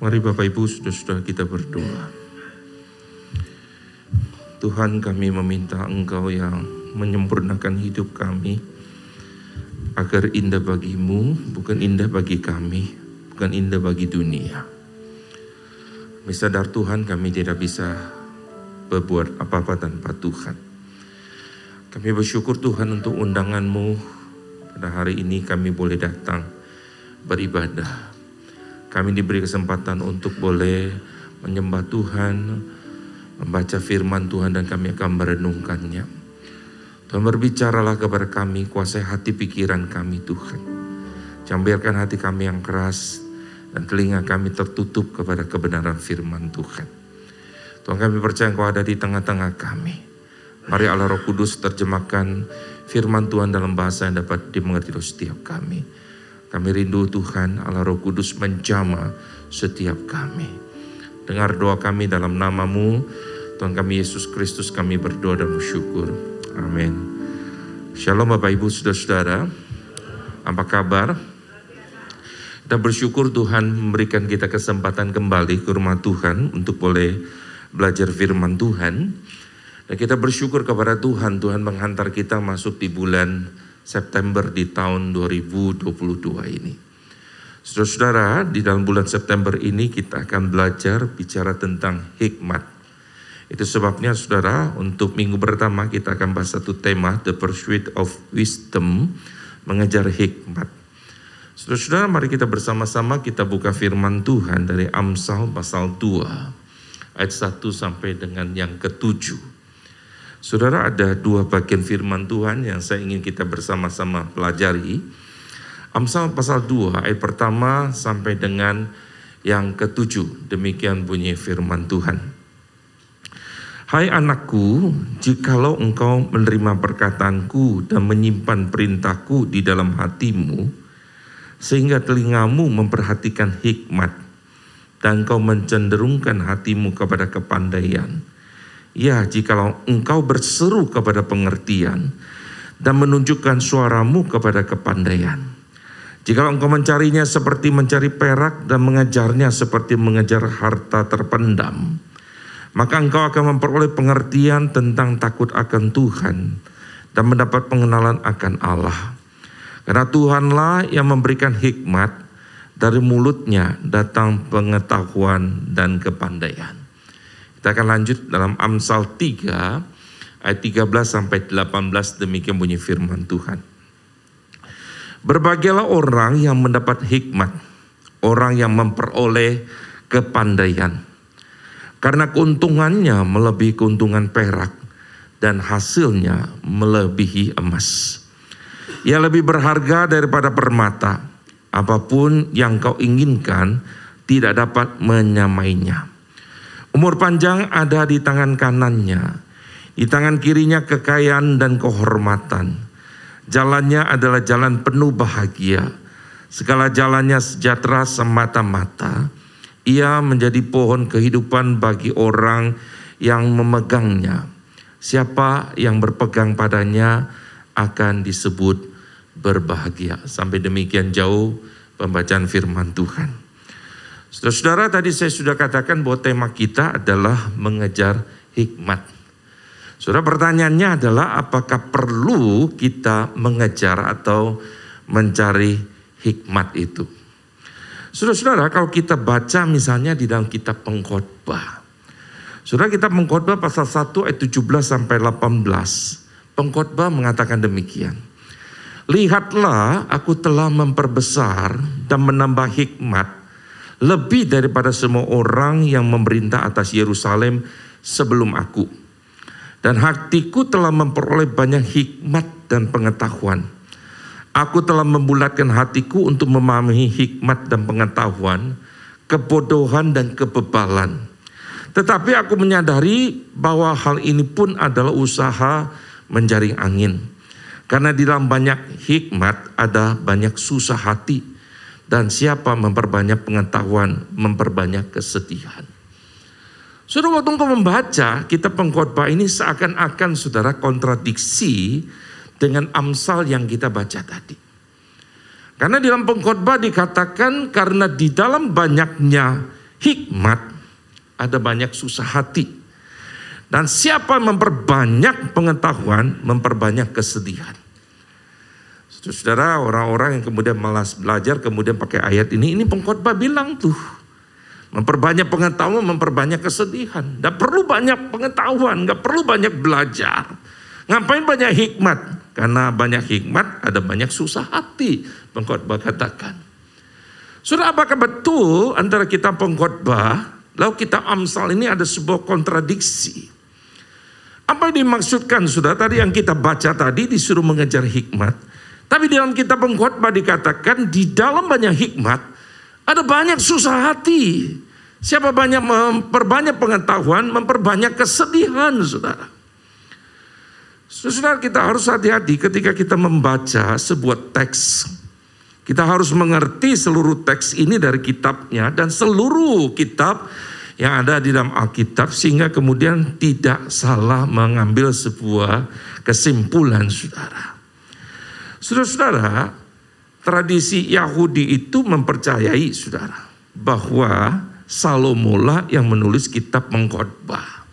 Mari Bapak Ibu sudah-sudah kita berdoa. Tuhan kami meminta Engkau yang menyempurnakan hidup kami agar indah bagimu, bukan indah bagi kami, bukan indah bagi dunia. Kami sadar Tuhan kami tidak bisa berbuat apa-apa tanpa Tuhan. Kami bersyukur Tuhan untuk undanganmu pada hari ini kami boleh datang beribadah kami diberi kesempatan untuk boleh menyembah Tuhan, membaca firman Tuhan dan kami akan merenungkannya. Tuhan berbicaralah kepada kami, kuasai hati pikiran kami Tuhan. Jangan biarkan hati kami yang keras dan telinga kami tertutup kepada kebenaran firman Tuhan. Tuhan kami percaya Engkau ada di tengah-tengah kami. Mari Allah Roh Kudus terjemahkan firman Tuhan dalam bahasa yang dapat dimengerti oleh setiap kami. Kami rindu Tuhan Allah Roh Kudus menjama setiap kami. Dengar doa kami dalam namamu, Tuhan kami Yesus Kristus kami berdoa dan bersyukur. Amin. Shalom Bapak Ibu Saudara-saudara. Apa kabar? Kita bersyukur Tuhan memberikan kita kesempatan kembali ke rumah Tuhan untuk boleh belajar firman Tuhan. Dan kita bersyukur kepada Tuhan, Tuhan menghantar kita masuk di bulan September di tahun 2022 ini. Saudara-saudara, di dalam bulan September ini kita akan belajar bicara tentang hikmat. Itu sebabnya saudara, untuk minggu pertama kita akan bahas satu tema, The Pursuit of Wisdom, mengejar hikmat. Saudara-saudara, mari kita bersama-sama kita buka firman Tuhan dari Amsal pasal 2, ayat 1 sampai dengan yang ketujuh. Saudara ada dua bagian firman Tuhan yang saya ingin kita bersama-sama pelajari. Amsal pasal 2 ayat pertama sampai dengan yang ketujuh. Demikian bunyi firman Tuhan. Hai anakku, jikalau engkau menerima perkataanku dan menyimpan perintahku di dalam hatimu, sehingga telingamu memperhatikan hikmat, dan kau mencenderungkan hatimu kepada kepandaian, Ya, jikalau engkau berseru kepada pengertian dan menunjukkan suaramu kepada kepandaian. Jikalau engkau mencarinya seperti mencari perak dan mengejarnya seperti mengejar harta terpendam, maka engkau akan memperoleh pengertian tentang takut akan Tuhan dan mendapat pengenalan akan Allah. Karena Tuhanlah yang memberikan hikmat, dari mulutnya datang pengetahuan dan kepandaian. Kita akan lanjut dalam Amsal 3 ayat 13 sampai 18 demikian bunyi firman Tuhan. Berbahagialah orang yang mendapat hikmat, orang yang memperoleh kepandaian. Karena keuntungannya melebihi keuntungan perak dan hasilnya melebihi emas. Ia lebih berharga daripada permata. Apa pun yang kau inginkan tidak dapat menyamainya. Umur panjang ada di tangan kanannya, di tangan kirinya kekayaan dan kehormatan. Jalannya adalah jalan penuh bahagia, segala jalannya sejahtera semata-mata. Ia menjadi pohon kehidupan bagi orang yang memegangnya. Siapa yang berpegang padanya akan disebut berbahagia. Sampai demikian jauh pembacaan firman Tuhan. Saudara-saudara tadi saya sudah katakan bahwa tema kita adalah mengejar hikmat. Saudara pertanyaannya adalah apakah perlu kita mengejar atau mencari hikmat itu. Saudara-saudara kalau kita baca misalnya di dalam kitab pengkhotbah. Saudara kita pengkhotbah pasal 1 ayat 17 sampai 18. Pengkhotbah mengatakan demikian. Lihatlah aku telah memperbesar dan menambah hikmat lebih daripada semua orang yang memerintah atas Yerusalem sebelum aku. Dan hatiku telah memperoleh banyak hikmat dan pengetahuan. Aku telah membulatkan hatiku untuk memahami hikmat dan pengetahuan, kebodohan dan kebebalan. Tetapi aku menyadari bahwa hal ini pun adalah usaha menjaring angin. Karena di dalam banyak hikmat ada banyak susah hati dan siapa memperbanyak pengetahuan, memperbanyak kesedihan. Saudara waktu engkau membaca kitab pengkhotbah ini seakan-akan saudara kontradiksi dengan amsal yang kita baca tadi. Karena di dalam pengkhotbah dikatakan karena di dalam banyaknya hikmat, ada banyak susah hati. Dan siapa memperbanyak pengetahuan, memperbanyak kesedihan. Saudara, orang-orang yang kemudian malas belajar, kemudian pakai ayat ini, ini pengkhotbah bilang tuh. Memperbanyak pengetahuan, memperbanyak kesedihan. Gak perlu banyak pengetahuan, gak perlu banyak belajar. Ngapain banyak hikmat? Karena banyak hikmat, ada banyak susah hati. Pengkhotbah katakan. Sudah apakah betul antara kita pengkhotbah, lalu kita amsal ini ada sebuah kontradiksi? Apa yang dimaksudkan sudah tadi yang kita baca tadi disuruh mengejar hikmat. Tapi dalam kitab pengkhotbah dikatakan di dalam banyak hikmat ada banyak susah hati. Siapa banyak memperbanyak pengetahuan, memperbanyak kesedihan, saudara. Saudara kita harus hati-hati ketika kita membaca sebuah teks. Kita harus mengerti seluruh teks ini dari kitabnya dan seluruh kitab yang ada di dalam Alkitab sehingga kemudian tidak salah mengambil sebuah kesimpulan saudara. Saudara-saudara, tradisi Yahudi itu mempercayai saudara bahwa Salomo lah yang menulis kitab mengkhotbah.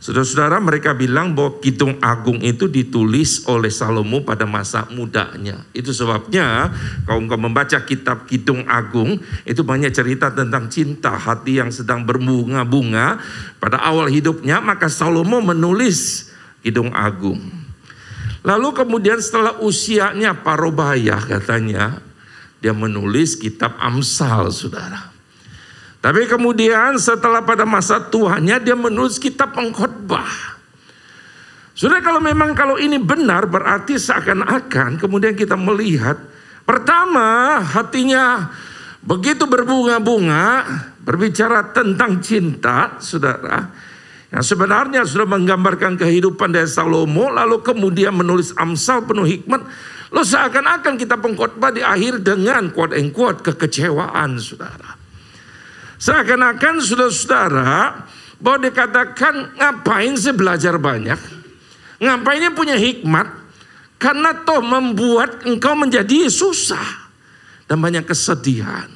Saudara-saudara mereka bilang bahwa Kidung Agung itu ditulis oleh Salomo pada masa mudanya. Itu sebabnya kalau engkau membaca kitab Kidung Agung itu banyak cerita tentang cinta hati yang sedang berbunga-bunga pada awal hidupnya maka Salomo menulis Kidung Agung. Lalu kemudian setelah usianya parobaya katanya dia menulis kitab Amsal saudara. Tapi kemudian setelah pada masa tuanya dia menulis kitab pengkhotbah. Sudah kalau memang kalau ini benar berarti seakan-akan kemudian kita melihat pertama hatinya begitu berbunga-bunga berbicara tentang cinta saudara yang sebenarnya sudah menggambarkan kehidupan dari Salomo lalu kemudian menulis Amsal penuh hikmat Lo seakan-akan kita pengkhotbah di akhir dengan quote and quote kekecewaan saudara. Seakan-akan saudara-saudara bahwa dikatakan ngapain sih belajar banyak? Ngapainnya punya hikmat? Karena toh membuat engkau menjadi susah dan banyak kesedihan.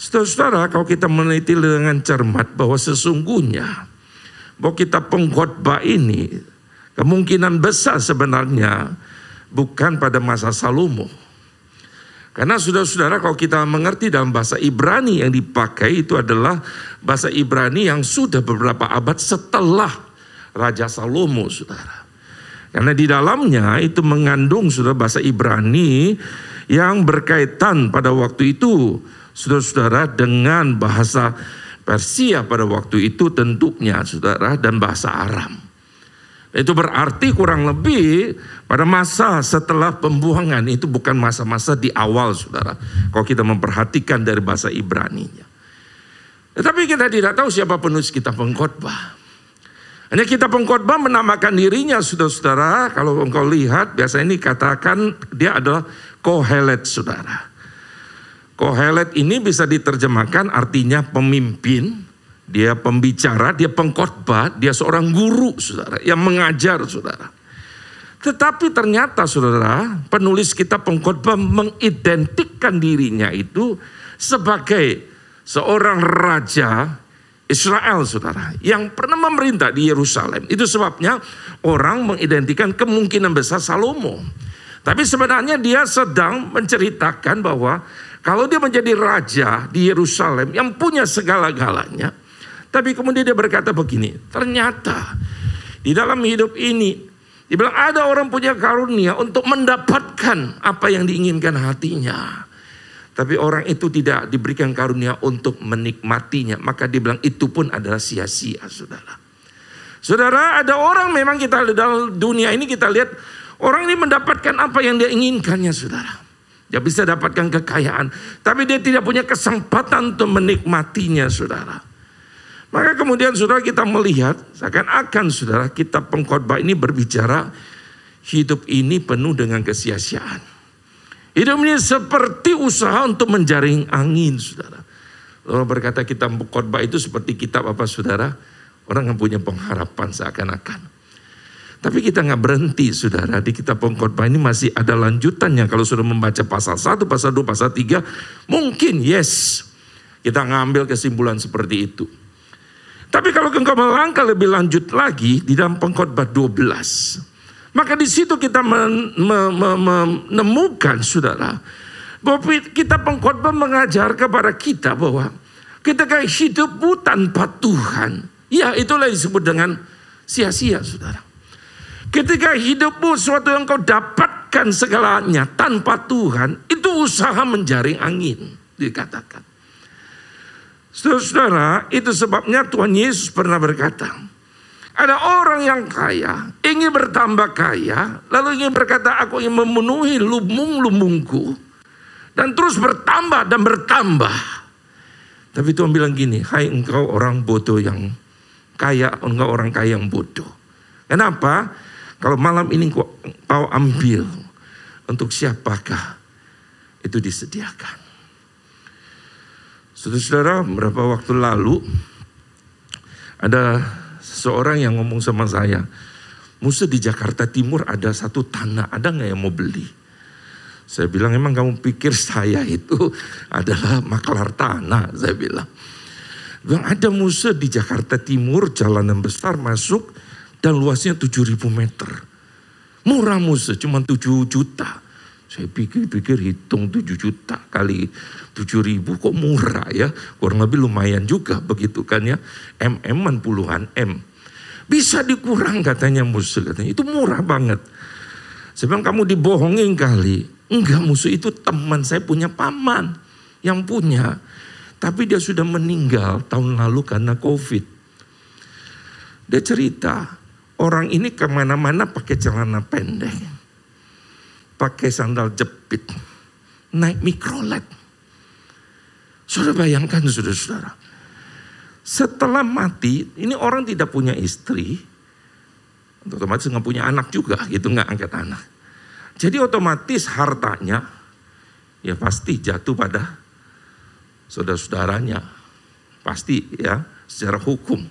Saudara-saudara, kalau kita meneliti dengan cermat bahwa sesungguhnya bahwa kita pengkhotbah ini kemungkinan besar sebenarnya bukan pada masa Salomo karena saudara-saudara kalau kita mengerti dalam bahasa Ibrani yang dipakai itu adalah bahasa Ibrani yang sudah beberapa abad setelah Raja Salomo saudara. Karena di dalamnya itu mengandung saudara bahasa Ibrani yang berkaitan pada waktu itu saudara-saudara dengan bahasa Persia pada waktu itu tentunya saudara dan bahasa Aram. Itu berarti kurang lebih pada masa setelah pembuangan itu bukan masa-masa di awal saudara. Kalau kita memperhatikan dari bahasa Ibrani-nya. Tetapi kita tidak tahu siapa penulis kitab pengkhotbah. Hanya kita pengkhotbah menamakan dirinya saudara-saudara. Kalau engkau lihat biasa ini katakan dia adalah Kohelet saudara. Kohelet ini bisa diterjemahkan artinya pemimpin dia pembicara, dia pengkhotbah, dia seorang guru, saudara, yang mengajar, saudara. Tetapi ternyata, saudara, penulis kitab pengkhotbah mengidentikan dirinya itu sebagai seorang raja Israel, saudara, yang pernah memerintah di Yerusalem. Itu sebabnya orang mengidentikan kemungkinan besar Salomo. Tapi sebenarnya dia sedang menceritakan bahwa kalau dia menjadi raja di Yerusalem yang punya segala-galanya, tapi kemudian dia berkata begini, ternyata di dalam hidup ini, dia bilang ada orang punya karunia untuk mendapatkan apa yang diinginkan hatinya. Tapi orang itu tidak diberikan karunia untuk menikmatinya. Maka dia bilang itu pun adalah sia-sia saudara. Saudara ada orang memang kita dalam dunia ini kita lihat orang ini mendapatkan apa yang dia inginkannya saudara. Dia bisa dapatkan kekayaan. Tapi dia tidak punya kesempatan untuk menikmatinya saudara. Maka kemudian saudara kita melihat seakan-akan saudara kita pengkhotbah ini berbicara hidup ini penuh dengan kesia-siaan. Hidup ini seperti usaha untuk menjaring angin saudara. Orang berkata kita pengkhotbah itu seperti kitab apa saudara? Orang yang punya pengharapan seakan-akan. Tapi kita nggak berhenti saudara di kitab pengkhotbah ini masih ada lanjutannya kalau sudah membaca pasal 1, pasal 2, pasal 3 mungkin yes kita ngambil kesimpulan seperti itu. Tapi kalau engkau melangkah lebih lanjut lagi di dalam pengkhotbah 12. Maka di situ kita menemukan saudara. Bahwa kita pengkhotbah mengajar kepada kita bahwa ketika hidupmu tanpa Tuhan. Ya itulah disebut dengan sia-sia saudara. Ketika hidupmu suatu yang kau dapatkan segalanya tanpa Tuhan. Itu usaha menjaring angin dikatakan. Saudara-saudara, itu sebabnya Tuhan Yesus pernah berkata, ada orang yang kaya, ingin bertambah kaya, lalu ingin berkata, aku ingin memenuhi lumbung-lumbungku, dan terus bertambah dan bertambah. Tapi Tuhan bilang gini, hai engkau orang bodoh yang kaya, engkau orang kaya yang bodoh. Kenapa? Kalau malam ini kau, ambil, untuk siapakah itu disediakan? Saudara-saudara, beberapa waktu lalu ada seseorang yang ngomong sama saya, Musa di Jakarta Timur ada satu tanah, ada nggak yang mau beli? Saya bilang emang kamu pikir saya itu adalah maklar tanah, saya bilang. Bilang ada Musa di Jakarta Timur, jalanan besar masuk dan luasnya 7000 meter. Murah Musa, cuma 7 juta. Saya pikir-pikir hitung 7 juta kali 7 ribu kok murah ya. Kurang lebih lumayan juga begitu kan ya. MM-an puluhan M. Bisa dikurang katanya musuh katanya. Itu murah banget. Bilang kamu dibohongin kali. Enggak musuh itu teman saya punya paman. Yang punya. Tapi dia sudah meninggal tahun lalu karena covid. Dia cerita. Orang ini ke mana-mana pakai celana pendek pakai sandal jepit, naik mikrolet. Sudah bayangkan saudara-saudara. Setelah mati, ini orang tidak punya istri, otomatis nggak punya anak juga, gitu nggak angkat anak. Jadi otomatis hartanya ya pasti jatuh pada saudara-saudaranya, pasti ya secara hukum.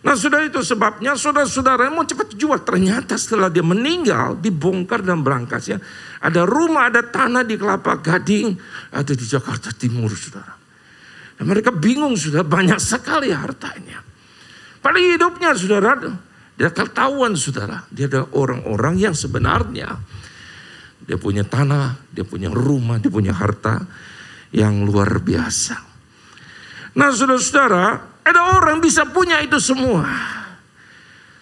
Nah sudah itu sebabnya saudara-saudara mau cepat jual. Ternyata setelah dia meninggal dibongkar dan berangkasnya. Ada rumah, ada tanah di Kelapa Gading. Ada di Jakarta Timur saudara. Dan mereka bingung sudah banyak sekali hartanya. Pada hidupnya saudara. Dia ketahuan saudara. Dia adalah orang-orang yang sebenarnya. Dia punya tanah, dia punya rumah, dia punya harta yang luar biasa. Nah saudara-saudara ada orang bisa punya itu semua.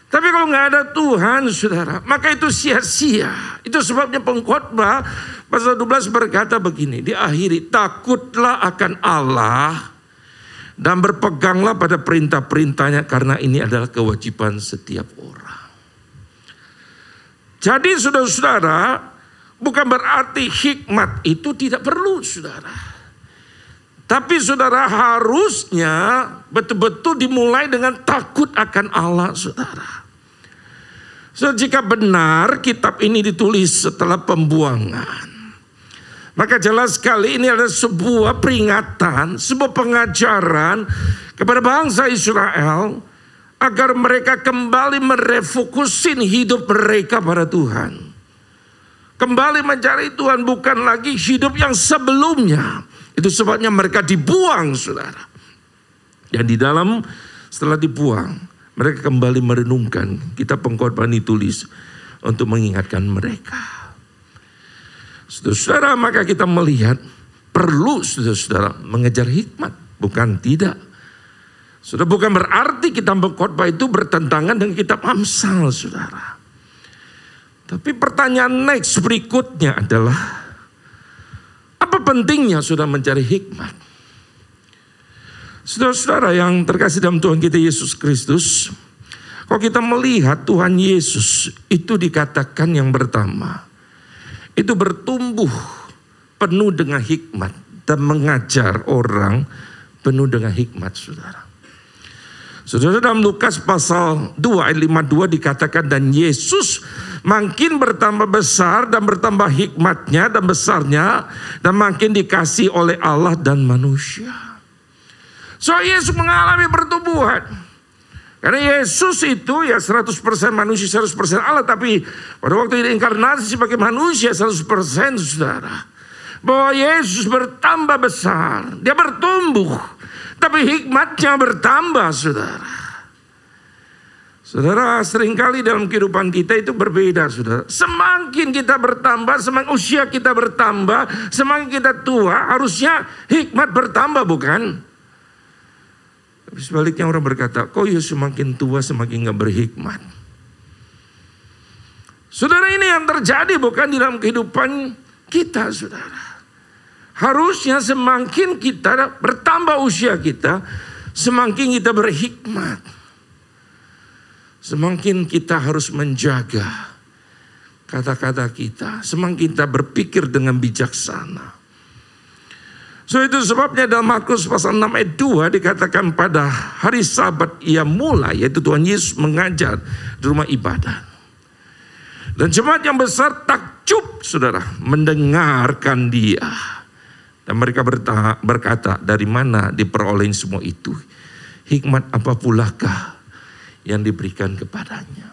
Tapi kalau nggak ada Tuhan, saudara, maka itu sia-sia. Itu sebabnya pengkhotbah pasal 12 berkata begini, diakhiri takutlah akan Allah dan berpeganglah pada perintah-perintahnya karena ini adalah kewajiban setiap orang. Jadi saudara-saudara, bukan berarti hikmat itu tidak perlu, saudara. Tapi saudara harusnya betul-betul dimulai dengan takut akan Allah saudara. So, jika benar kitab ini ditulis setelah pembuangan. Maka jelas sekali ini adalah sebuah peringatan, sebuah pengajaran kepada bangsa Israel agar mereka kembali merefokusin hidup mereka pada Tuhan. Kembali mencari Tuhan bukan lagi hidup yang sebelumnya. Itu sebabnya mereka dibuang saudara. Dan di dalam setelah dibuang mereka kembali merenungkan. Kita pengkorban ditulis untuk mengingatkan mereka. Saudara-saudara maka kita melihat perlu saudara-saudara mengejar hikmat. Bukan tidak. Sudah bukan berarti kita pengkhotbah itu bertentangan dengan kitab Amsal saudara. Tapi pertanyaan next berikutnya adalah pentingnya sudah mencari hikmat? Saudara-saudara yang terkasih dalam Tuhan kita Yesus Kristus, kalau kita melihat Tuhan Yesus itu dikatakan yang pertama, itu bertumbuh penuh dengan hikmat dan mengajar orang penuh dengan hikmat, saudara. Saudara dalam Lukas pasal 2 ayat 52 dikatakan dan Yesus makin bertambah besar dan bertambah hikmatnya dan besarnya dan makin dikasih oleh Allah dan manusia. So Yesus mengalami pertumbuhan. Karena Yesus itu ya 100% manusia 100% Allah tapi pada waktu ini inkarnasi sebagai manusia 100% saudara. bahwa Yesus bertambah besar, dia bertumbuh, tapi hikmatnya bertambah, saudara. Saudara, sering kali dalam kehidupan kita itu berbeda, saudara. Semakin kita bertambah, semakin usia kita bertambah, semakin kita tua, harusnya hikmat bertambah, bukan? Tapi sebaliknya orang berkata, kok ya semakin tua semakin gak berhikmat. Saudara ini yang terjadi bukan di dalam kehidupan kita, saudara. Harusnya semakin kita bertambah usia kita, semakin kita berhikmat. Semakin kita harus menjaga kata-kata kita, semakin kita berpikir dengan bijaksana. So itu sebabnya dalam Markus pasal 6 ayat 2 dikatakan pada hari sabat ia mulai yaitu Tuhan Yesus mengajar di rumah ibadah. Dan jemaat yang besar takjub saudara mendengarkan dia. Dan mereka berkata dari mana diperoleh semua itu. Hikmat apa pulakah yang diberikan kepadanya.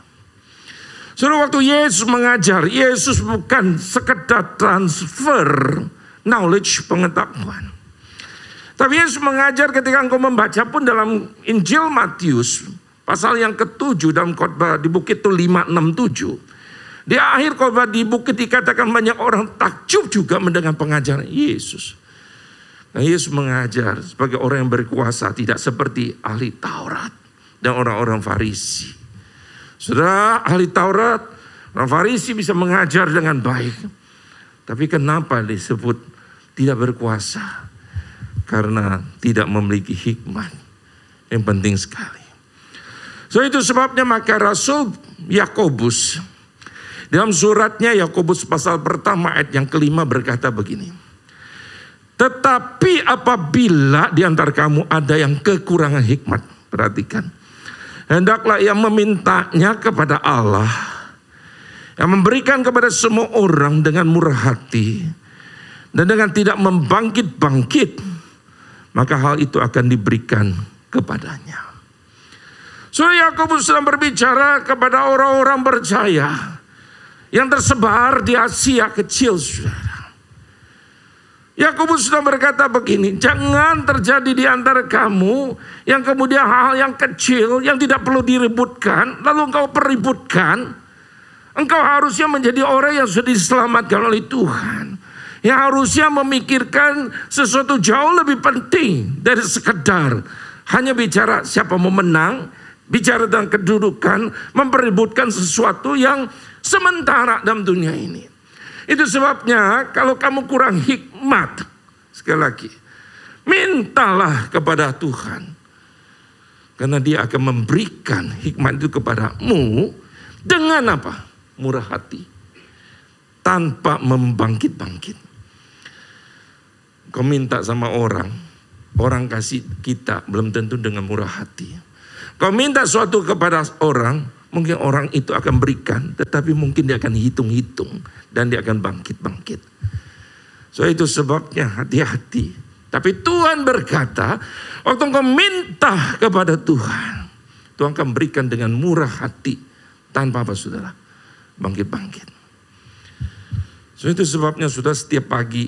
Saudara waktu Yesus mengajar, Yesus bukan sekedar transfer knowledge pengetahuan. Tapi Yesus mengajar ketika engkau membaca pun dalam Injil Matius pasal yang ketujuh dalam khotbah di bukit itu 567. Di akhir khotbah di bukit dikatakan banyak orang takjub juga mendengar pengajaran Yesus. Nah Yesus mengajar sebagai orang yang berkuasa tidak seperti ahli Taurat dan orang-orang Farisi. Saudara ahli Taurat, orang Farisi bisa mengajar dengan baik. Tapi kenapa disebut tidak berkuasa? Karena tidak memiliki hikmat. Yang penting sekali. So itu sebabnya maka Rasul Yakobus dalam suratnya Yakobus pasal pertama ayat yang kelima berkata begini. Tetapi apabila di antara kamu ada yang kekurangan hikmat, perhatikan. Hendaklah ia memintanya kepada Allah. Yang memberikan kepada semua orang dengan murah hati. Dan dengan tidak membangkit-bangkit. Maka hal itu akan diberikan kepadanya. Surya Yakobus sedang berbicara kepada orang-orang percaya. Yang tersebar di Asia kecil saudara. Yakobus sudah berkata begini, jangan terjadi di antara kamu yang kemudian hal-hal yang kecil yang tidak perlu diributkan, lalu engkau peributkan. Engkau harusnya menjadi orang yang sudah diselamatkan oleh Tuhan. Yang harusnya memikirkan sesuatu jauh lebih penting dari sekedar hanya bicara siapa mau menang, bicara tentang kedudukan, mempeributkan sesuatu yang sementara dalam dunia ini. Itu sebabnya kalau kamu kurang hikmat, sekali lagi, mintalah kepada Tuhan. Karena dia akan memberikan hikmat itu kepadamu dengan apa? Murah hati. Tanpa membangkit-bangkit. Kau minta sama orang, orang kasih kita belum tentu dengan murah hati. Kau minta suatu kepada orang, Mungkin orang itu akan berikan, tetapi mungkin dia akan hitung-hitung dan dia akan bangkit-bangkit. So itu sebabnya hati-hati. Tapi Tuhan berkata, waktu engkau minta kepada Tuhan, Tuhan akan berikan dengan murah hati tanpa apa saudara, bangkit-bangkit. So itu sebabnya sudah setiap pagi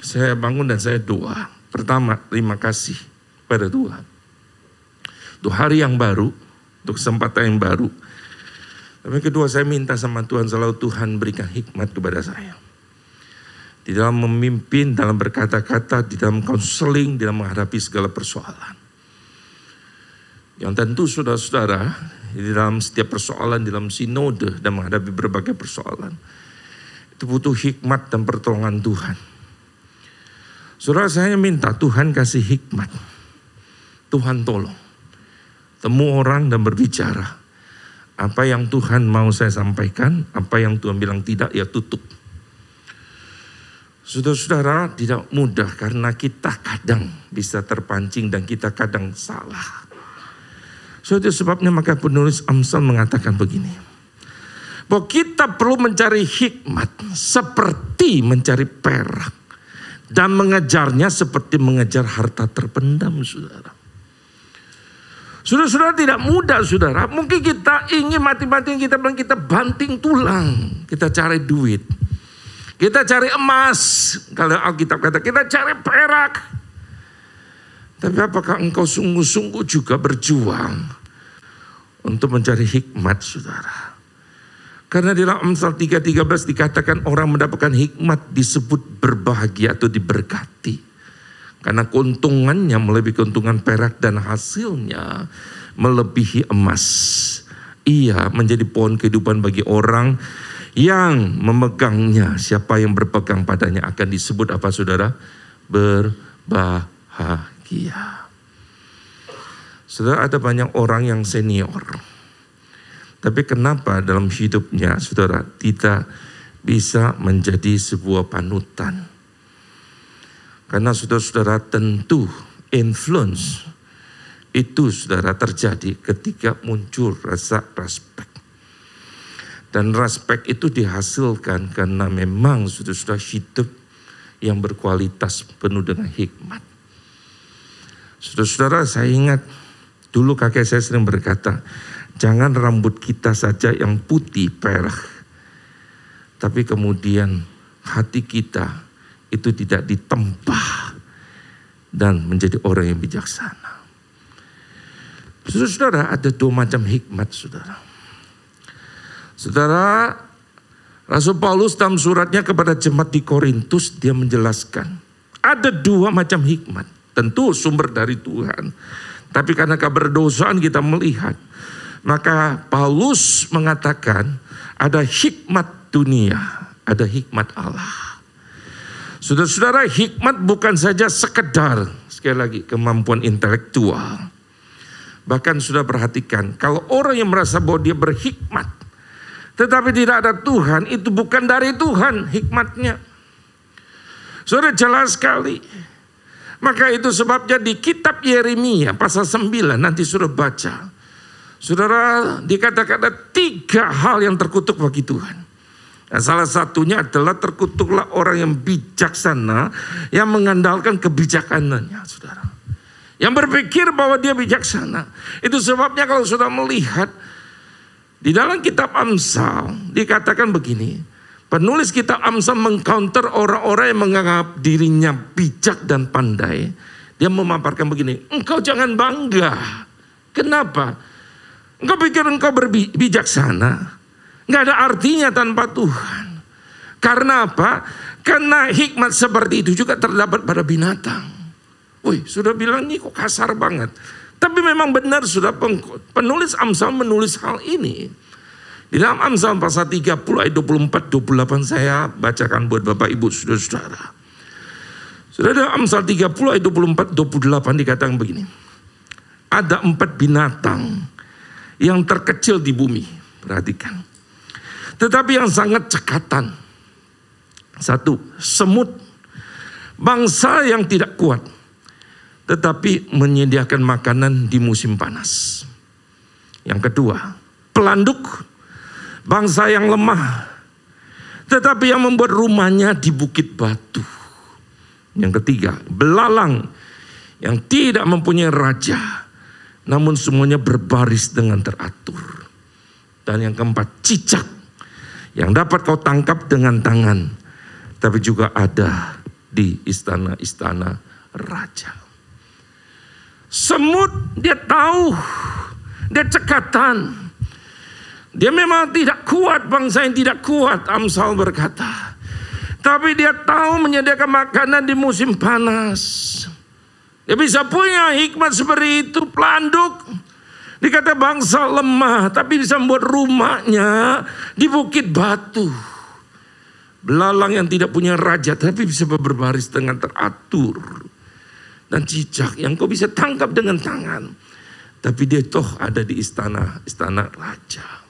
saya bangun dan saya doa. Pertama, terima kasih pada Tuhan. Untuk hari yang baru, untuk kesempatan yang baru, tapi kedua saya minta sama Tuhan selalu Tuhan berikan hikmat kepada saya. Di dalam memimpin, dalam berkata-kata, di dalam konseling, di dalam menghadapi segala persoalan. Yang tentu saudara-saudara, di dalam setiap persoalan, di dalam sinode dan menghadapi berbagai persoalan. Itu butuh hikmat dan pertolongan Tuhan. Saudara saya minta Tuhan kasih hikmat. Tuhan tolong. Temu orang dan berbicara apa yang Tuhan mau saya sampaikan, apa yang Tuhan bilang tidak, ya tutup. Saudara-saudara tidak mudah karena kita kadang bisa terpancing dan kita kadang salah. So itu sebabnya maka penulis Amsal mengatakan begini. Bahwa kita perlu mencari hikmat seperti mencari perak. Dan mengejarnya seperti mengejar harta terpendam saudara. Saudara-saudara tidak mudah saudara. Mungkin kita ingin mati-matian kita bilang kita banting tulang. Kita cari duit. Kita cari emas. Kalau Alkitab kata kita cari perak. Tapi apakah engkau sungguh-sungguh juga berjuang untuk mencari hikmat saudara? Karena di dalam Amsal 3.13 dikatakan orang mendapatkan hikmat disebut berbahagia atau diberkati. Karena keuntungannya melebihi keuntungan perak dan hasilnya melebihi emas. Ia menjadi pohon kehidupan bagi orang yang memegangnya. Siapa yang berpegang padanya akan disebut apa saudara? Berbahagia. Saudara ada banyak orang yang senior. Tapi kenapa dalam hidupnya saudara tidak bisa menjadi sebuah panutan? Karena saudara-saudara tentu influence itu saudara terjadi ketika muncul rasa respect. Dan respect itu dihasilkan karena memang sudah-sudah hidup yang berkualitas penuh dengan hikmat. Saudara-saudara saya ingat dulu kakek saya sering berkata, jangan rambut kita saja yang putih perak. Tapi kemudian hati kita itu tidak ditempah dan menjadi orang yang bijaksana. Saudara-saudara ada dua macam hikmat saudara. Saudara, Rasul Paulus dalam suratnya kepada jemaat di Korintus dia menjelaskan ada dua macam hikmat. Tentu sumber dari Tuhan. Tapi karena keberdosaan kita melihat. Maka Paulus mengatakan ada hikmat dunia, ada hikmat Allah. Saudara-saudara, hikmat bukan saja sekedar sekali lagi kemampuan intelektual. Bahkan sudah perhatikan, kalau orang yang merasa bahwa dia berhikmat, tetapi tidak ada Tuhan, itu bukan dari Tuhan hikmatnya. Sudah jelas sekali. Maka itu sebabnya di kitab Yeremia pasal 9 nanti sudah baca. Saudara dikatakan ada tiga hal yang terkutuk bagi Tuhan. Dan salah satunya adalah terkutuklah orang yang bijaksana yang mengandalkan kebijakanannya, saudara. Yang berpikir bahwa dia bijaksana. Itu sebabnya kalau sudah melihat di dalam kitab Amsal dikatakan begini. Penulis kitab Amsal mengcounter orang-orang yang menganggap dirinya bijak dan pandai. Dia memaparkan begini, engkau jangan bangga. Kenapa? Engkau pikir engkau berbijaksana. Enggak ada artinya tanpa Tuhan. Karena apa? Karena hikmat seperti itu juga terdapat pada binatang. Wih, sudah bilang ini kok kasar banget. Tapi memang benar sudah penulis Amsal menulis hal ini. Di dalam Amsal pasal 30 ayat 24 28 saya bacakan buat Bapak Ibu Saudara-saudara. Sudah ada Amsal 30 ayat 24 28 dikatakan begini. Ada empat binatang yang terkecil di bumi. Perhatikan. Tetapi yang sangat cekatan. Satu, semut. Bangsa yang tidak kuat tetapi menyediakan makanan di musim panas. Yang kedua, pelanduk bangsa yang lemah, tetapi yang membuat rumahnya di bukit batu. Yang ketiga, belalang yang tidak mempunyai raja, namun semuanya berbaris dengan teratur. Dan yang keempat, cicak yang dapat kau tangkap dengan tangan, tapi juga ada di istana-istana raja. Semut dia tahu, dia cekatan. Dia memang tidak kuat, bangsa yang tidak kuat, Amsal berkata. Tapi dia tahu menyediakan makanan di musim panas. Dia bisa punya hikmat seperti itu, pelanduk. Dikata bangsa lemah, tapi bisa membuat rumahnya di bukit batu. Belalang yang tidak punya raja, tapi bisa berbaris dengan teratur dan cicak yang kau bisa tangkap dengan tangan. Tapi dia toh ada di istana, istana raja.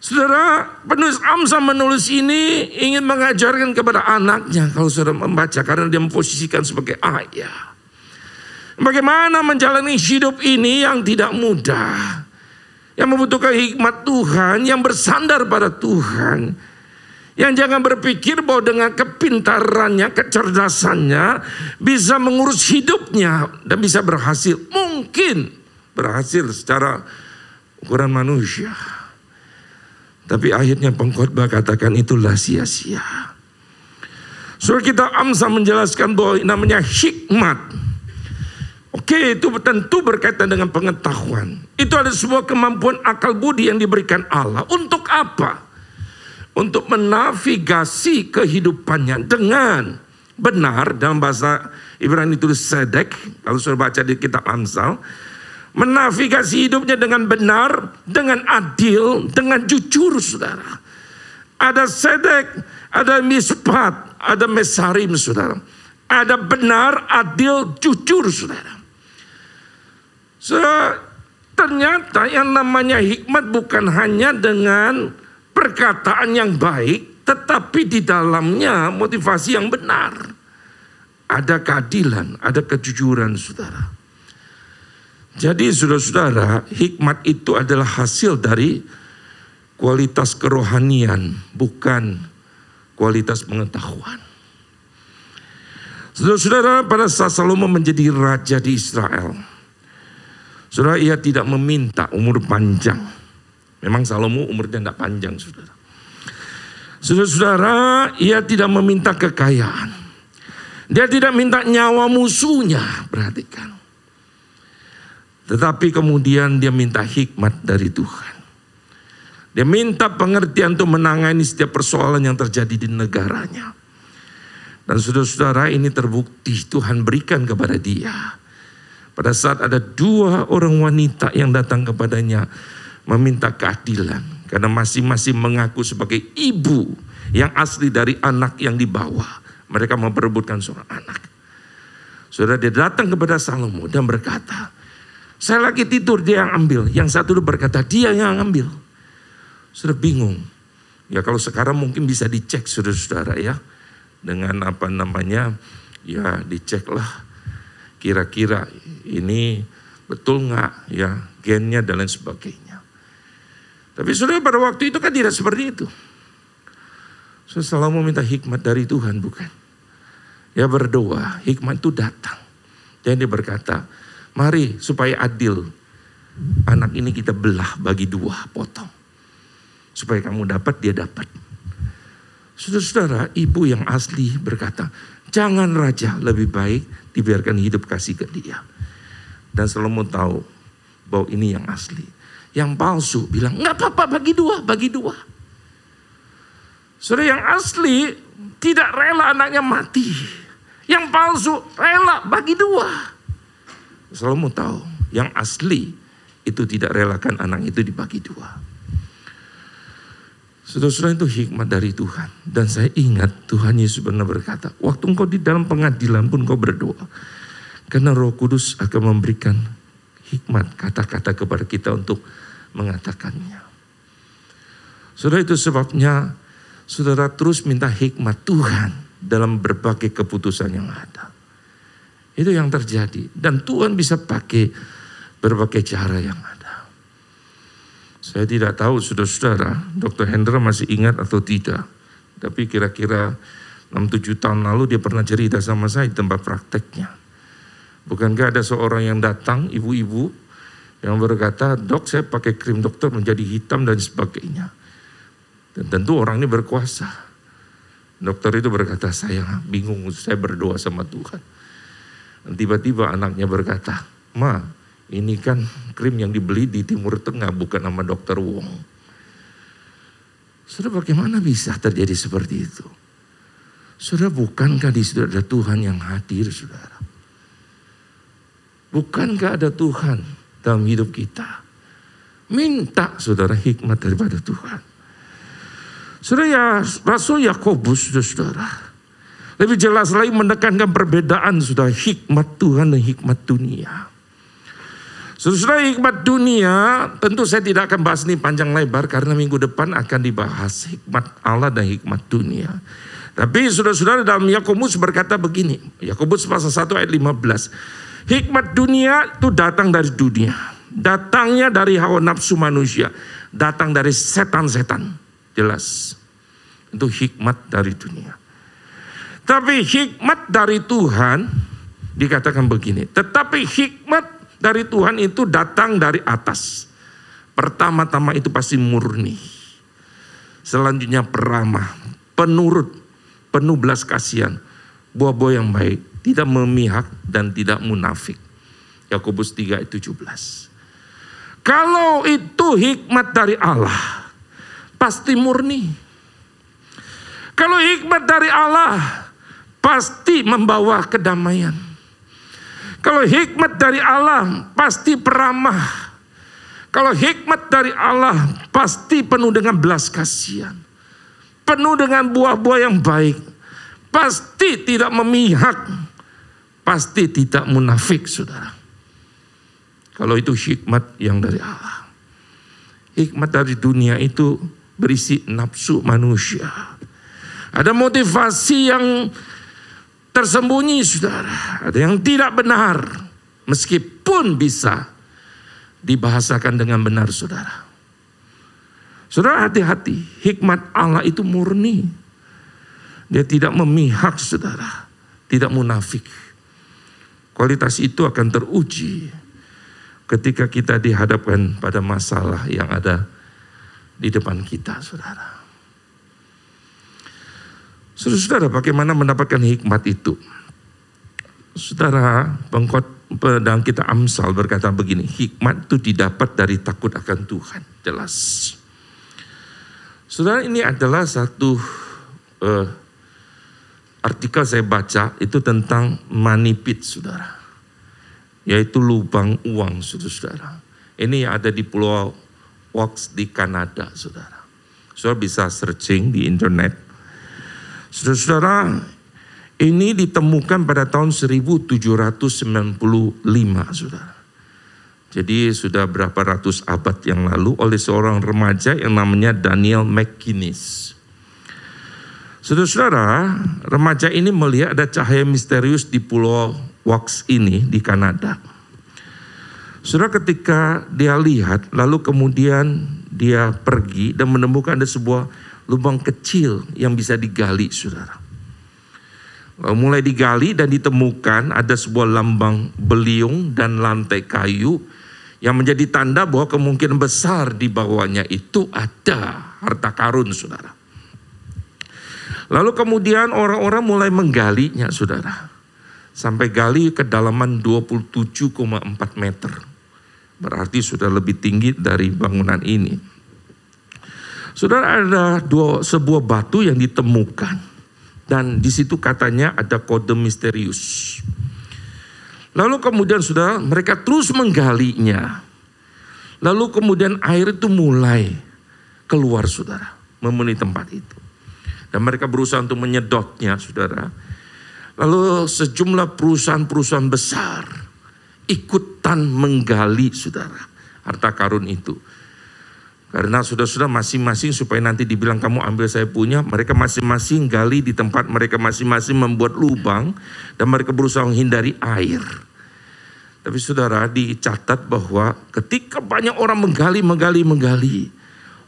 Saudara, penulis Amsal menulis ini ingin mengajarkan kepada anaknya kalau saudara membaca karena dia memposisikan sebagai ayah. Bagaimana menjalani hidup ini yang tidak mudah. Yang membutuhkan hikmat Tuhan, yang bersandar pada Tuhan yang jangan berpikir bahwa dengan kepintarannya, kecerdasannya bisa mengurus hidupnya dan bisa berhasil. Mungkin berhasil secara ukuran manusia. Tapi akhirnya pengkhotbah katakan itulah sia-sia. Saudara kita Amsa menjelaskan bahwa namanya hikmat. Oke, itu tentu berkaitan dengan pengetahuan. Itu ada sebuah kemampuan akal budi yang diberikan Allah. Untuk apa? Untuk menavigasi kehidupannya dengan benar dalam bahasa Ibrani itu sedek. Kalau sudah baca di kitab Amsal. Menavigasi hidupnya dengan benar, dengan adil, dengan jujur saudara. Ada sedek, ada mispat, ada mesarim saudara. Ada benar, adil, jujur saudara. Saudara, ternyata yang namanya hikmat bukan hanya dengan perkataan yang baik, tetapi di dalamnya motivasi yang benar. Ada keadilan, ada kejujuran saudara. Jadi saudara-saudara, hikmat itu adalah hasil dari kualitas kerohanian, bukan kualitas pengetahuan. Saudara-saudara, pada saat Salomo menjadi raja di Israel, saudara ia tidak meminta umur panjang. Memang Salomo umurnya tidak panjang, saudara. Saudara-saudara, ia tidak meminta kekayaan. Dia tidak minta nyawa musuhnya, perhatikan. Tetapi kemudian dia minta hikmat dari Tuhan. Dia minta pengertian untuk menangani setiap persoalan yang terjadi di negaranya. Dan saudara-saudara ini terbukti Tuhan berikan kepada dia. Pada saat ada dua orang wanita yang datang kepadanya meminta keadilan. Karena masing-masing mengaku sebagai ibu yang asli dari anak yang dibawa. Mereka memperebutkan seorang anak. Saudara dia datang kepada Salomo dan berkata, saya lagi tidur, dia yang ambil. Yang satu itu berkata, dia yang ambil. Sudah bingung. Ya kalau sekarang mungkin bisa dicek saudara-saudara ya. Dengan apa namanya, ya diceklah. Kira-kira ini betul nggak ya gennya dan lain sebagainya. Tapi saudara pada waktu itu kan tidak seperti itu. Saya selalu meminta hikmat dari Tuhan bukan. Ya berdoa, hikmat itu datang. Dan dia berkata, Mari supaya adil. Anak ini kita belah bagi dua potong. Supaya kamu dapat, dia dapat. Saudara-saudara, ibu yang asli berkata, jangan raja lebih baik dibiarkan hidup kasih ke dia. Dan mau tahu bahwa ini yang asli. Yang palsu bilang, nggak apa-apa bagi dua, bagi dua. Saudara yang asli tidak rela anaknya mati. Yang palsu rela bagi dua. Salomo tahu yang asli itu tidak relakan anak itu dibagi dua. Saudara-saudara itu hikmat dari Tuhan. Dan saya ingat Tuhan Yesus pernah berkata, waktu engkau di dalam pengadilan pun kau berdoa. Karena roh kudus akan memberikan hikmat kata-kata kepada kita untuk mengatakannya. Saudara itu sebabnya saudara terus minta hikmat Tuhan dalam berbagai keputusan yang ada. Itu yang terjadi. Dan Tuhan bisa pakai berbagai cara yang ada. Saya tidak tahu saudara-saudara, Dr. Hendra masih ingat atau tidak. Tapi kira-kira 6-7 tahun lalu dia pernah cerita sama saya di tempat prakteknya. Bukankah ada seorang yang datang, ibu-ibu, yang berkata, dok saya pakai krim dokter menjadi hitam dan sebagainya. Dan tentu orang ini berkuasa. Dokter itu berkata, saya bingung, saya berdoa sama Tuhan. Tiba-tiba anaknya berkata, Ma, ini kan krim yang dibeli di Timur Tengah bukan nama dokter Wong. Saudara bagaimana bisa terjadi seperti itu? Saudara bukankah di situ ada Tuhan yang hadir saudara? Bukankah ada Tuhan dalam hidup kita? Minta saudara hikmat daripada Tuhan. Saudara ya Rasul Yakobus saudara lebih jelas lagi menekankan perbedaan sudah hikmat Tuhan dan hikmat dunia. Sesudah hikmat dunia, tentu saya tidak akan bahas ini panjang lebar karena minggu depan akan dibahas hikmat Allah dan hikmat dunia. Tapi sudah-sudah dalam Yakobus berkata begini, Yakobus pasal 1 ayat 15. Hikmat dunia itu datang dari dunia. Datangnya dari hawa nafsu manusia. Datang dari setan-setan. Jelas. Itu hikmat dari dunia. Tapi hikmat dari Tuhan dikatakan begini. Tetapi hikmat dari Tuhan itu datang dari atas. Pertama-tama itu pasti murni. Selanjutnya peramah, penurut, penuh belas kasihan, buah-buah yang baik, tidak memihak dan tidak munafik. Yakobus 3 ayat 17. Kalau itu hikmat dari Allah, pasti murni. Kalau hikmat dari Allah, pasti membawa kedamaian. Kalau hikmat dari Allah, pasti peramah. Kalau hikmat dari Allah, pasti penuh dengan belas kasihan. Penuh dengan buah-buah yang baik. Pasti tidak memihak. Pasti tidak munafik, saudara. Kalau itu hikmat yang dari Allah. Hikmat dari dunia itu berisi nafsu manusia. Ada motivasi yang tersembunyi saudara. Ada yang tidak benar. Meskipun bisa dibahasakan dengan benar saudara. Saudara hati-hati. Hikmat Allah itu murni. Dia tidak memihak saudara. Tidak munafik. Kualitas itu akan teruji ketika kita dihadapkan pada masalah yang ada di depan kita, saudara. Saudara-saudara, bagaimana mendapatkan hikmat itu? Saudara, pengkot pedang kita Amsal berkata begini, hikmat itu didapat dari takut akan Tuhan, jelas. Saudara, ini adalah satu uh, artikel saya baca itu tentang money pit, saudara yaitu lubang uang, saudara-saudara. Ini yang ada di Pulau Wax di Kanada, saudara. Saudara bisa searching di internet. Saudara-saudara, ini ditemukan pada tahun 1795, saudara. Jadi sudah berapa ratus abad yang lalu oleh seorang remaja yang namanya Daniel McGuinness. Saudara-saudara, remaja ini melihat ada cahaya misterius di pulau Wax ini di Kanada. Saudara ketika dia lihat, lalu kemudian dia pergi dan menemukan ada sebuah lubang kecil yang bisa digali, saudara. Mulai digali dan ditemukan ada sebuah lambang beliung dan lantai kayu yang menjadi tanda bahwa kemungkinan besar di bawahnya itu ada harta karun, saudara. Lalu kemudian orang-orang mulai menggalinya, saudara sampai gali kedalaman 27,4 meter. Berarti sudah lebih tinggi dari bangunan ini. Sudah ada dua, sebuah batu yang ditemukan dan di situ katanya ada kode misterius. Lalu kemudian sudah mereka terus menggalinya. Lalu kemudian air itu mulai keluar saudara, memenuhi tempat itu. Dan mereka berusaha untuk menyedotnya saudara. Lalu sejumlah perusahaan-perusahaan besar ikutan menggali saudara harta karun itu. Karena sudah-sudah masing-masing supaya nanti dibilang kamu ambil saya punya, mereka masing-masing gali di tempat mereka masing-masing membuat lubang dan mereka berusaha menghindari air. Tapi saudara dicatat bahwa ketika banyak orang menggali, menggali, menggali,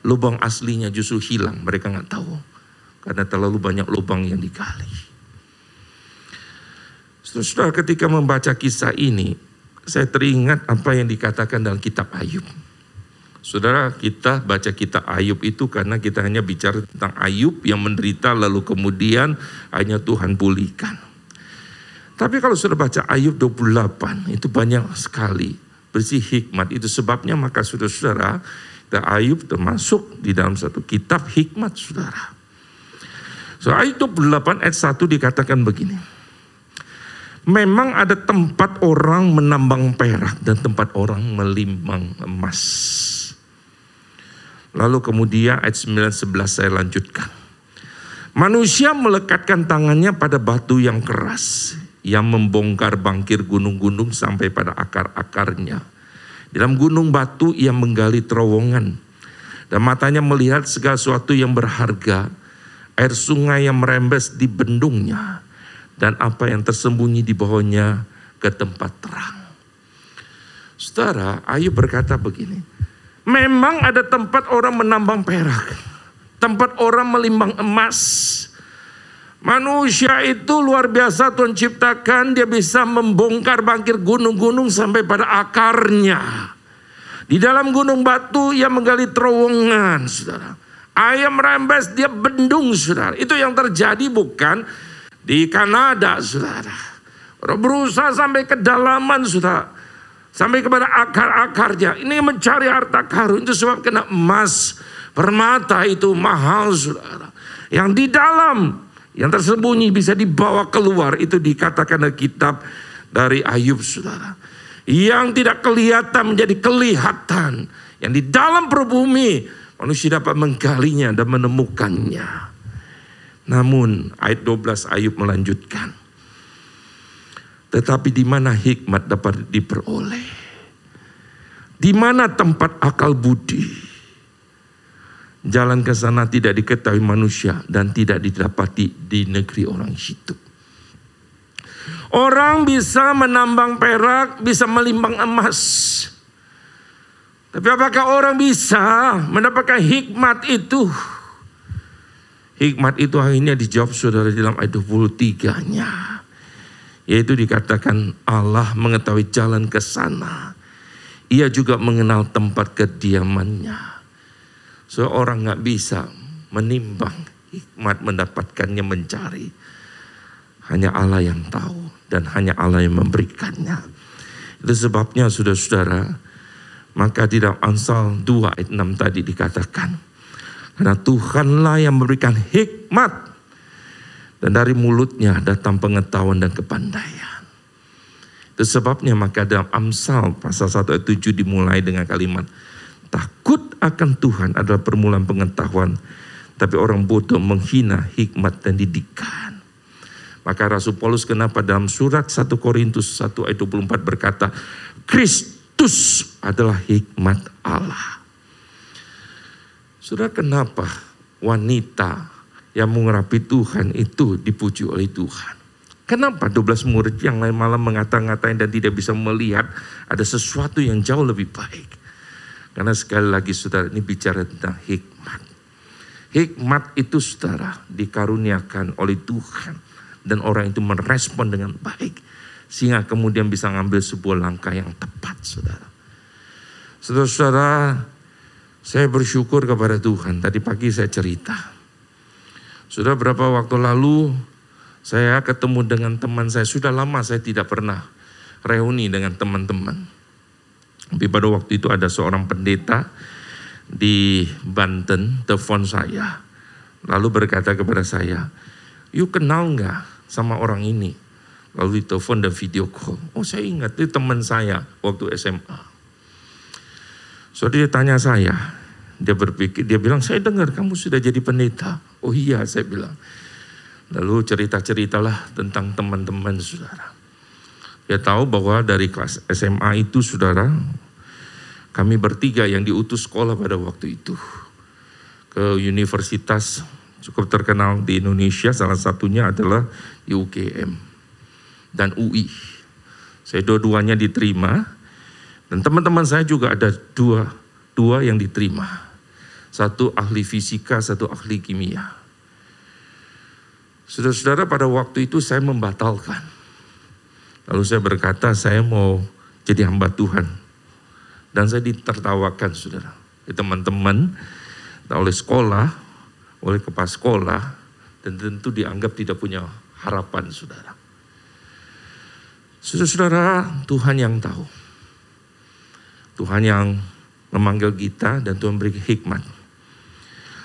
lubang aslinya justru hilang. Mereka nggak tahu karena terlalu banyak lubang yang digali. Saudara ketika membaca kisah ini, saya teringat apa yang dikatakan dalam kitab Ayub. Saudara, kita baca kitab Ayub itu karena kita hanya bicara tentang Ayub yang menderita lalu kemudian hanya Tuhan pulihkan. Tapi kalau sudah baca Ayub 28 itu banyak sekali bersih hikmat. Itu sebabnya maka saudara-saudara Ayub termasuk di dalam satu kitab hikmat saudara. So Ayub 28 ayat 1 dikatakan begini. Memang ada tempat orang menambang perak dan tempat orang melimbang emas. Lalu kemudian ayat 9 11 saya lanjutkan. Manusia melekatkan tangannya pada batu yang keras yang membongkar bangkir gunung-gunung sampai pada akar-akarnya. Dalam gunung batu ia menggali terowongan dan matanya melihat segala sesuatu yang berharga, air sungai yang merembes di bendungnya dan apa yang tersembunyi di bawahnya ke tempat terang. Saudara, Ayub berkata begini, memang ada tempat orang menambang perak, tempat orang melimbang emas. Manusia itu luar biasa Tuhan ciptakan, dia bisa membongkar bangkir gunung-gunung sampai pada akarnya. Di dalam gunung batu ia menggali terowongan, saudara. Ayam rembes dia bendung saudara. Itu yang terjadi bukan di Kanada saudara. Berusaha sampai ke dalaman saudara. Sampai kepada akar-akarnya. Ini mencari harta karun. Itu sebab kena emas. Permata itu mahal saudara. Yang di dalam. Yang tersembunyi bisa dibawa keluar. Itu dikatakan dalam kitab dari Ayub saudara. Yang tidak kelihatan menjadi kelihatan. Yang di dalam perbumi Manusia dapat menggalinya dan menemukannya. Namun ayat 12 Ayub melanjutkan. Tetapi di mana hikmat dapat diperoleh? Di mana tempat akal budi? Jalan ke sana tidak diketahui manusia dan tidak didapati di negeri orang hidup. Orang bisa menambang perak, bisa melimbang emas. Tapi apakah orang bisa mendapatkan hikmat itu? Hikmat itu akhirnya dijawab saudara dalam ayat 23-nya. Yaitu dikatakan Allah mengetahui jalan ke sana. Ia juga mengenal tempat kediamannya. Seorang nggak bisa menimbang hikmat mendapatkannya mencari. Hanya Allah yang tahu dan hanya Allah yang memberikannya. Itu sebabnya saudara-saudara, maka di dalam Amsal 2 ayat 6 tadi dikatakan. Karena Tuhanlah yang memberikan hikmat. Dan dari mulutnya datang pengetahuan dan kepandaian. Itu sebabnya maka dalam Amsal pasal 1 ayat 7 dimulai dengan kalimat. Takut akan Tuhan adalah permulaan pengetahuan. Tapi orang bodoh menghina hikmat dan didikan. Maka Rasul Paulus kenapa dalam surat 1 Korintus 1 ayat 24 berkata. Kristus Kristus adalah hikmat Allah. Sudah kenapa wanita yang mengurapi Tuhan itu dipuji oleh Tuhan? Kenapa 12 murid yang lain malam mengata-ngatain dan tidak bisa melihat ada sesuatu yang jauh lebih baik? Karena sekali lagi saudara ini bicara tentang hikmat. Hikmat itu saudara dikaruniakan oleh Tuhan. Dan orang itu merespon dengan baik sehingga kemudian bisa ngambil sebuah langkah yang tepat, saudara. Saudara-saudara, saya bersyukur kepada Tuhan. Tadi pagi saya cerita. Sudah berapa waktu lalu saya ketemu dengan teman saya. Sudah lama saya tidak pernah reuni dengan teman-teman. Tapi pada waktu itu ada seorang pendeta di Banten telepon saya. Lalu berkata kepada saya, yuk kenal nggak sama orang ini? Lalu ditelepon dan video call. Oh saya ingat, itu teman saya waktu SMA. So dia tanya saya, dia berpikir, dia bilang, saya dengar kamu sudah jadi pendeta. Oh iya, saya bilang. Lalu cerita-ceritalah tentang teman-teman saudara. Dia tahu bahwa dari kelas SMA itu saudara, kami bertiga yang diutus sekolah pada waktu itu. Ke universitas cukup terkenal di Indonesia, salah satunya adalah UGM dan UI. Saya dua-duanya diterima dan teman-teman saya juga ada dua dua yang diterima. Satu ahli fisika, satu ahli kimia. Saudara-saudara pada waktu itu saya membatalkan. Lalu saya berkata saya mau jadi hamba Tuhan. Dan saya ditertawakan saudara. Teman-teman oleh sekolah, oleh kepala sekolah, dan tentu dianggap tidak punya harapan saudara. Saudara-saudara, Tuhan yang tahu. Tuhan yang memanggil kita dan Tuhan beri hikmat.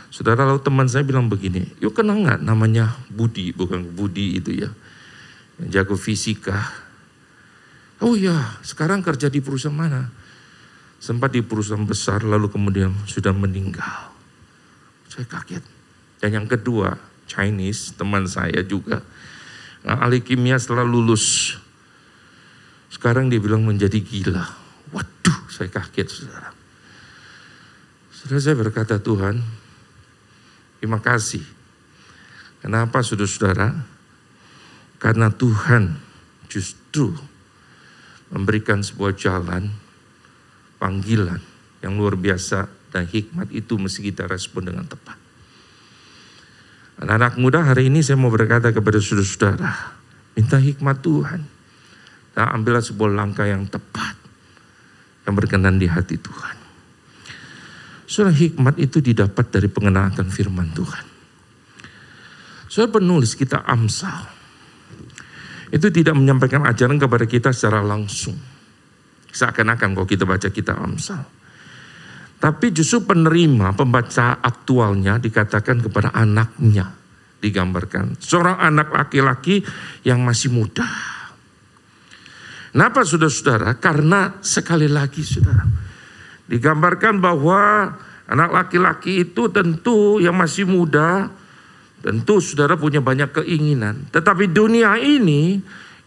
Saudara, lalu teman saya bilang begini, yuk kenal nggak namanya Budi, bukan Budi itu ya. Yang jago fisika. Oh iya, sekarang kerja di perusahaan mana? Sempat di perusahaan besar lalu kemudian sudah meninggal. Saya kaget. Dan yang kedua, Chinese, teman saya juga. Nah, ahli kimia setelah lulus sekarang dia bilang menjadi gila. Waduh, saya kaget saudara. Saudara saya berkata Tuhan, terima kasih. Kenapa saudara-saudara? Karena Tuhan justru memberikan sebuah jalan, panggilan yang luar biasa dan hikmat itu mesti kita respon dengan tepat. Anak-anak muda hari ini saya mau berkata kepada saudara-saudara, minta hikmat Tuhan Nah, ambillah sebuah langkah yang tepat yang berkenan di hati Tuhan. Surah hikmat itu didapat dari pengenalan firman Tuhan. Surah penulis kita Amsal. Itu tidak menyampaikan ajaran kepada kita secara langsung. Seakan-akan kalau kita baca kita Amsal. Tapi justru penerima pembaca aktualnya dikatakan kepada anaknya. Digambarkan. Seorang anak laki-laki yang masih muda. Kenapa saudara-saudara? Karena sekali lagi saudara Digambarkan bahwa anak laki-laki itu tentu yang masih muda, tentu saudara punya banyak keinginan. Tetapi dunia ini,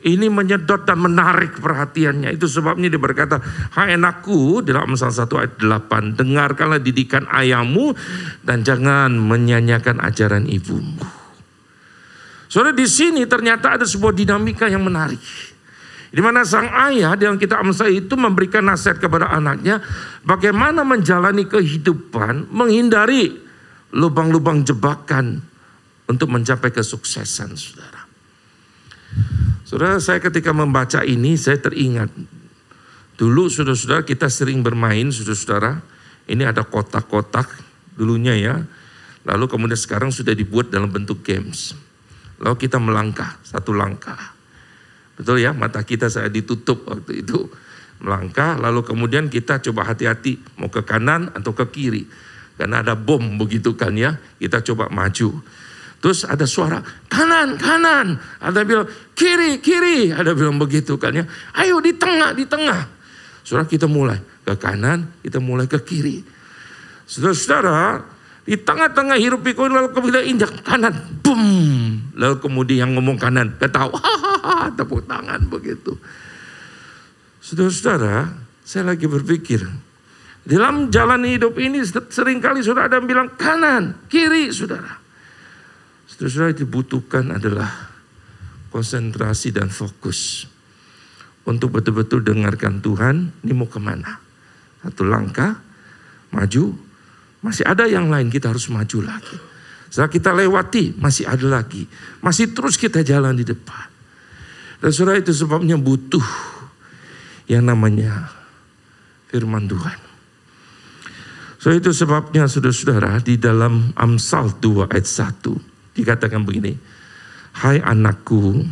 ini menyedot dan menarik perhatiannya. Itu sebabnya dia berkata, Hai anakku, dalam Amsal 1 ayat 8, dengarkanlah didikan ayahmu dan jangan menyanyikan ajaran ibumu. Saudara di sini ternyata ada sebuah dinamika yang menarik. Di mana sang ayah dalam kitab Amsal itu memberikan nasihat kepada anaknya bagaimana menjalani kehidupan menghindari lubang-lubang jebakan untuk mencapai kesuksesan saudara. Saudara saya ketika membaca ini saya teringat. Dulu saudara-saudara kita sering bermain saudara-saudara. Ini ada kotak-kotak dulunya ya. Lalu kemudian sekarang sudah dibuat dalam bentuk games. Lalu kita melangkah satu langkah Betul ya, mata kita saya ditutup waktu itu. Melangkah, lalu kemudian kita coba hati-hati mau ke kanan atau ke kiri. Karena ada bom begitu kan ya, kita coba maju. Terus ada suara, kanan, kanan. Ada bilang, kiri, kiri. Ada bilang begitu kan ya. Ayo di tengah, di tengah. Saudara kita mulai ke kanan, kita mulai ke kiri. Saudara-saudara, di tengah-tengah hirup pikul lalu kemudian injak kanan, boom. Lalu kemudian yang ngomong kanan ketawa, tepuk tangan begitu. Saudara-saudara, saya lagi berpikir, dalam jalan hidup ini sering kali sudah ada yang bilang kanan, kiri, saudara. Saudara-saudara dibutuhkan adalah konsentrasi dan fokus. Untuk betul-betul dengarkan Tuhan, ini mau ke mana? Satu langkah, maju, masih ada yang lain kita harus maju lagi. Setelah kita lewati masih ada lagi. Masih terus kita jalan di depan. Dan saudara itu sebabnya butuh yang namanya firman Tuhan. So itu sebabnya saudara-saudara di dalam Amsal 2 ayat 1 dikatakan begini. Hai anakku,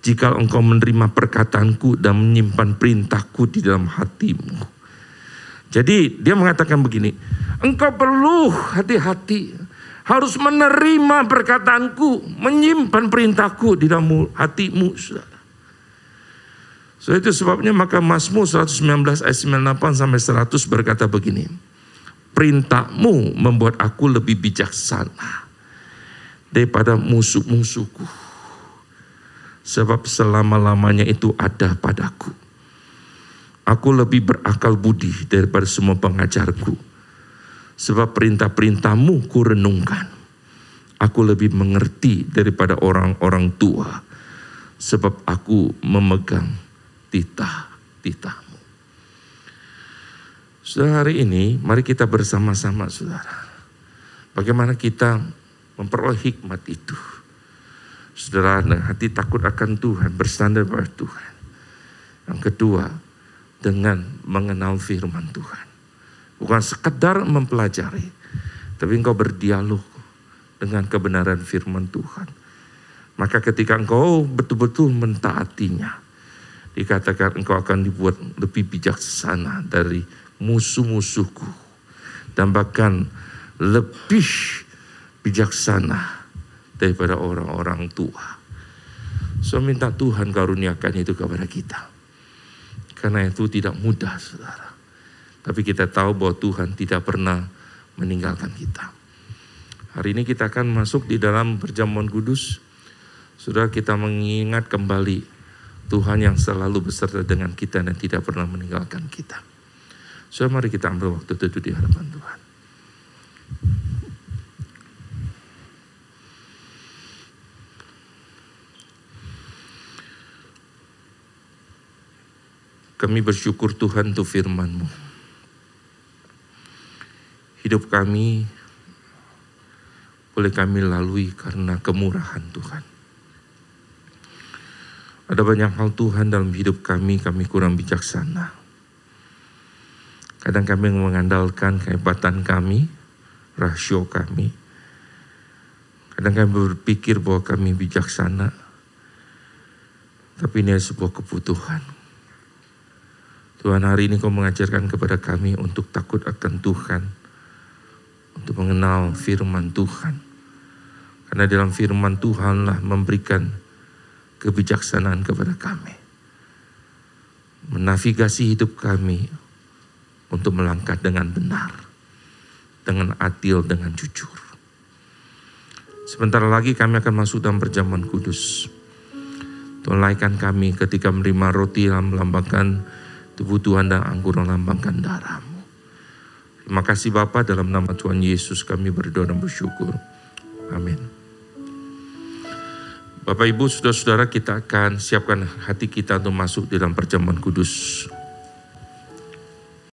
jika engkau menerima perkataanku dan menyimpan perintahku di dalam hatimu jadi dia mengatakan begini, engkau perlu hati-hati, harus menerima perkataanku, menyimpan perintahku di dalam hatimu. So itu sebabnya maka Mazmur 119 ayat 98 sampai 100 berkata begini. Perintahmu membuat aku lebih bijaksana daripada musuh-musuhku. Sebab selama-lamanya itu ada padaku. Aku lebih berakal budi daripada semua pengajarku. Sebab perintah-perintahmu ku renungkan. Aku lebih mengerti daripada orang-orang tua. Sebab aku memegang titah-titahmu. Saudara hari ini mari kita bersama-sama saudara. Bagaimana kita memperoleh hikmat itu. Saudara hati takut akan Tuhan, bersandar pada Tuhan. Yang kedua, dengan mengenal firman Tuhan. Bukan sekedar mempelajari, tapi engkau berdialog dengan kebenaran firman Tuhan. Maka ketika engkau betul-betul mentaatinya, dikatakan engkau akan dibuat lebih bijaksana dari musuh-musuhku. Dan bahkan lebih bijaksana daripada orang-orang tua. So minta Tuhan karuniakan itu kepada kita. Karena itu tidak mudah saudara. Tapi kita tahu bahwa Tuhan tidak pernah meninggalkan kita. Hari ini kita akan masuk di dalam perjamuan kudus. Sudah kita mengingat kembali Tuhan yang selalu beserta dengan kita dan tidak pernah meninggalkan kita. So mari kita ambil waktu itu di hadapan Tuhan. Kami bersyukur Tuhan untuk firman-Mu. Hidup kami boleh kami lalui karena kemurahan Tuhan. Ada banyak hal Tuhan dalam hidup kami, kami kurang bijaksana. Kadang kami mengandalkan kehebatan kami, rasio kami. Kadang kami berpikir bahwa kami bijaksana. Tapi ini adalah sebuah kebutuhan. Tuhan hari ini kau mengajarkan kepada kami untuk takut akan Tuhan. Untuk mengenal firman Tuhan. Karena dalam firman Tuhanlah memberikan kebijaksanaan kepada kami. Menavigasi hidup kami untuk melangkah dengan benar, dengan adil, dengan jujur. Sebentar lagi kami akan masuk dalam perjamuan kudus. Tolaikan kami ketika menerima roti yang melambangkan tubuh Tuhan dan anggur yang melambangkan darahmu. Terima kasih Bapa dalam nama Tuhan Yesus kami berdoa dan bersyukur. Amin. Bapak Ibu, Saudara-saudara kita akan siapkan hati kita untuk masuk dalam perjamuan kudus